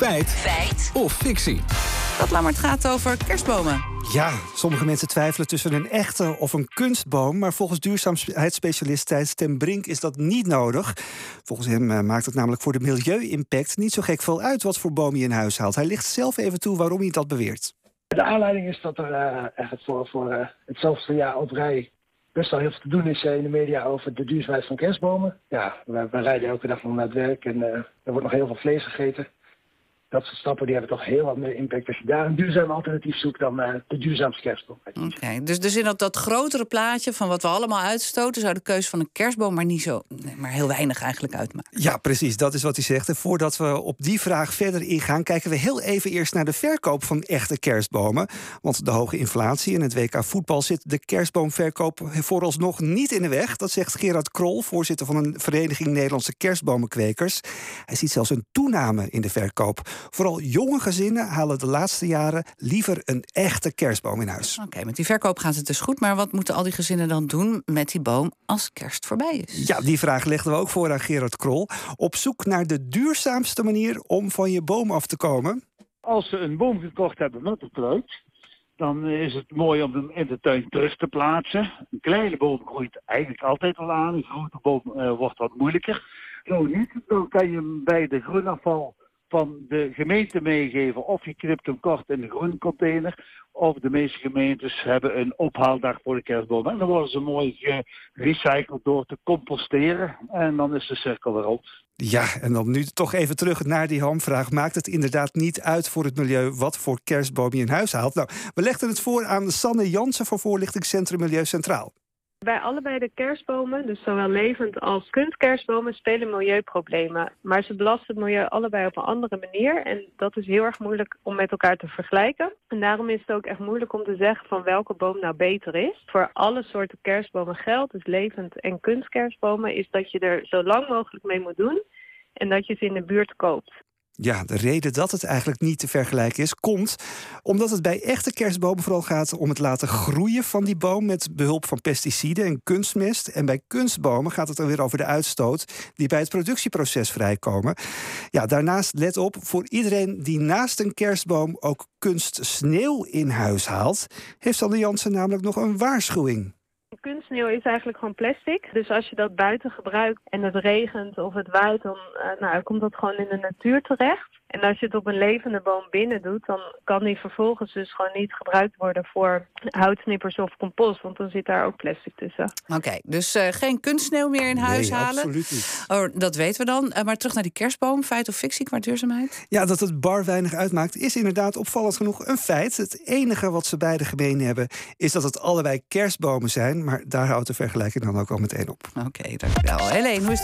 Feit. Feit. Of fictie. Dat laat maar het gaat over kerstbomen. Ja, sommige mensen twijfelen tussen een echte of een kunstboom. Maar volgens duurzaamheidsspecialist Thijs ten Brink is dat niet nodig. Volgens hem eh, maakt het namelijk voor de milieu-impact niet zo gek veel uit wat voor boom je in huis haalt. Hij ligt zelf even toe waarom hij dat beweert. De aanleiding is dat er uh, echt voor, voor uh, het zoveelste jaar op rij best wel heel veel te doen is in de media over de duurzaamheid van kerstbomen. Ja, we, we rijden elke dag naar het werk en er wordt nog heel veel vlees gegeten dat soort stappen die hebben toch heel wat meer impact. Als je daar een duurzaam alternatief zoekt dan uh, de duurzaamste kerstboom. Oké, dus, dus in dat, dat grotere plaatje van wat we allemaal uitstoten... zou de keuze van een kerstboom maar niet zo, nee, maar heel weinig eigenlijk uitmaken. Ja, precies, dat is wat hij zegt. En voordat we op die vraag verder ingaan... kijken we heel even eerst naar de verkoop van echte kerstbomen. Want de hoge inflatie in het WK voetbal zit de kerstboomverkoop vooralsnog niet in de weg. Dat zegt Gerard Krol, voorzitter van een vereniging Nederlandse kerstbomenkwekers. Hij ziet zelfs een toename in de verkoop. Vooral jonge gezinnen halen de laatste jaren liever een echte kerstboom in huis. Oké, met die verkoop gaat het dus goed. Maar wat moeten al die gezinnen dan doen met die boom als kerst voorbij is? Ja, die vraag legden we ook voor aan Gerard Krol. Op zoek naar de duurzaamste manier om van je boom af te komen. Als ze een boom gekocht hebben met een kruid, dan is het mooi om hem in de tuin terug te plaatsen. Een kleine boom groeit eigenlijk altijd al aan. Een grote boom uh, wordt wat moeilijker. Zo niet, dan kan je hem bij de groenafval van de gemeente meegeven. Of je knipt hem kort in de groencontainer. Of de meeste gemeentes hebben een ophaaldag voor de kerstboom. En dan worden ze mooi gerecycled door te composteren. En dan is de cirkel weer rond. Ja, en dan nu toch even terug naar die hamvraag. Maakt het inderdaad niet uit voor het milieu wat voor kerstboom je in huis haalt? Nou, we legden het voor aan Sanne Jansen van Voorlichtingscentrum Milieu Centraal. Bij allebei de kerstbomen, dus zowel levend als kunstkerstbomen, spelen milieuproblemen. Maar ze belasten het milieu allebei op een andere manier. En dat is heel erg moeilijk om met elkaar te vergelijken. En daarom is het ook echt moeilijk om te zeggen van welke boom nou beter is. Voor alle soorten kerstbomen geldt, dus levend en kunstkerstbomen, is dat je er zo lang mogelijk mee moet doen. En dat je ze in de buurt koopt. Ja, de reden dat het eigenlijk niet te vergelijken is, komt omdat het bij echte kerstbomen vooral gaat om het laten groeien van die boom met behulp van pesticiden en kunstmest. En bij kunstbomen gaat het dan weer over de uitstoot die bij het productieproces vrijkomen. Ja, daarnaast let op, voor iedereen die naast een kerstboom ook kunstsneeuw in huis haalt, heeft Sander Jansen namelijk nog een waarschuwing. Kunstsneeuw is eigenlijk gewoon plastic. Dus als je dat buiten gebruikt en het regent of het waait, dan uh, nou, komt dat gewoon in de natuur terecht. En als je het op een levende boom binnen doet, dan kan die vervolgens dus gewoon niet gebruikt worden voor houtsnippers of compost, want dan zit daar ook plastic tussen. Oké, dus uh, geen kunstsneeuw meer in huis nee, halen? absoluut niet. Oh, dat weten we dan. Uh, maar terug naar die kerstboom, feit of fictie qua duurzaamheid? Ja, dat het bar weinig uitmaakt is inderdaad opvallend genoeg een feit. Het enige wat ze beide gemeen hebben is dat het allebei kerstbomen zijn, maar daar houdt de vergelijking dan ook al meteen op. Oké, dankjewel. Helene, hoe is